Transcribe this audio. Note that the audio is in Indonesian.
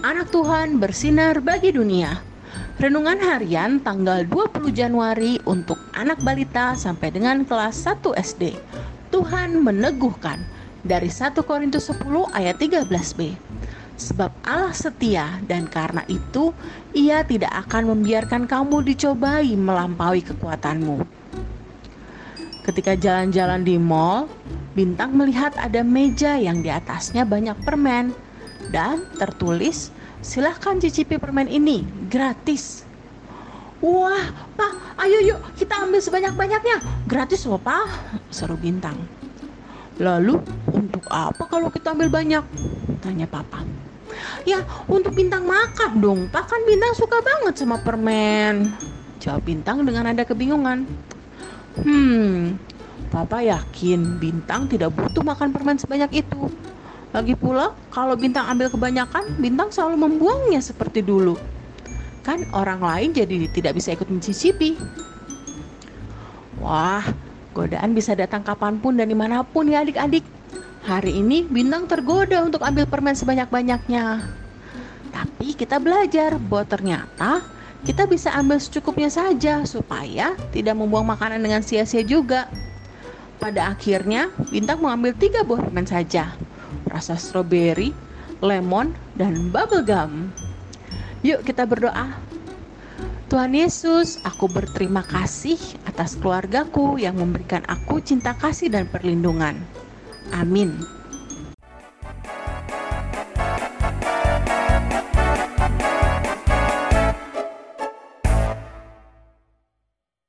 anak Tuhan bersinar bagi dunia. Renungan harian tanggal 20 Januari untuk anak balita sampai dengan kelas 1 SD. Tuhan meneguhkan dari 1 Korintus 10 ayat 13b. Sebab Allah setia dan karena itu ia tidak akan membiarkan kamu dicobai melampaui kekuatanmu. Ketika jalan-jalan di mall, Bintang melihat ada meja yang di atasnya banyak permen dan tertulis silahkan cicipi permen ini gratis. Wah, Pak, ayo yuk kita ambil sebanyak-banyaknya. Gratis loh, Pak, seru Bintang. Lalu, untuk apa kalau kita ambil banyak? Tanya Papa. Ya, untuk Bintang makan dong, Pak. Kan Bintang suka banget sama permen. Jawab Bintang dengan ada kebingungan. Hmm, Papa yakin Bintang tidak butuh makan permen sebanyak itu. Lagi pula, kalau Bintang ambil kebanyakan, Bintang selalu membuangnya seperti dulu. Kan orang lain jadi tidak bisa ikut mencicipi. Wah, godaan bisa datang kapan pun dan di mana pun ya adik-adik. Hari ini Bintang tergoda untuk ambil permen sebanyak-banyaknya. Tapi kita belajar bahwa ternyata kita bisa ambil secukupnya saja supaya tidak membuang makanan dengan sia-sia juga. Pada akhirnya, Bintang mengambil tiga buah permen saja. Rasa stroberi, lemon, dan bubble gum. Yuk kita berdoa. Tuhan Yesus, aku berterima kasih atas keluargaku yang memberikan aku cinta kasih dan perlindungan. Amin.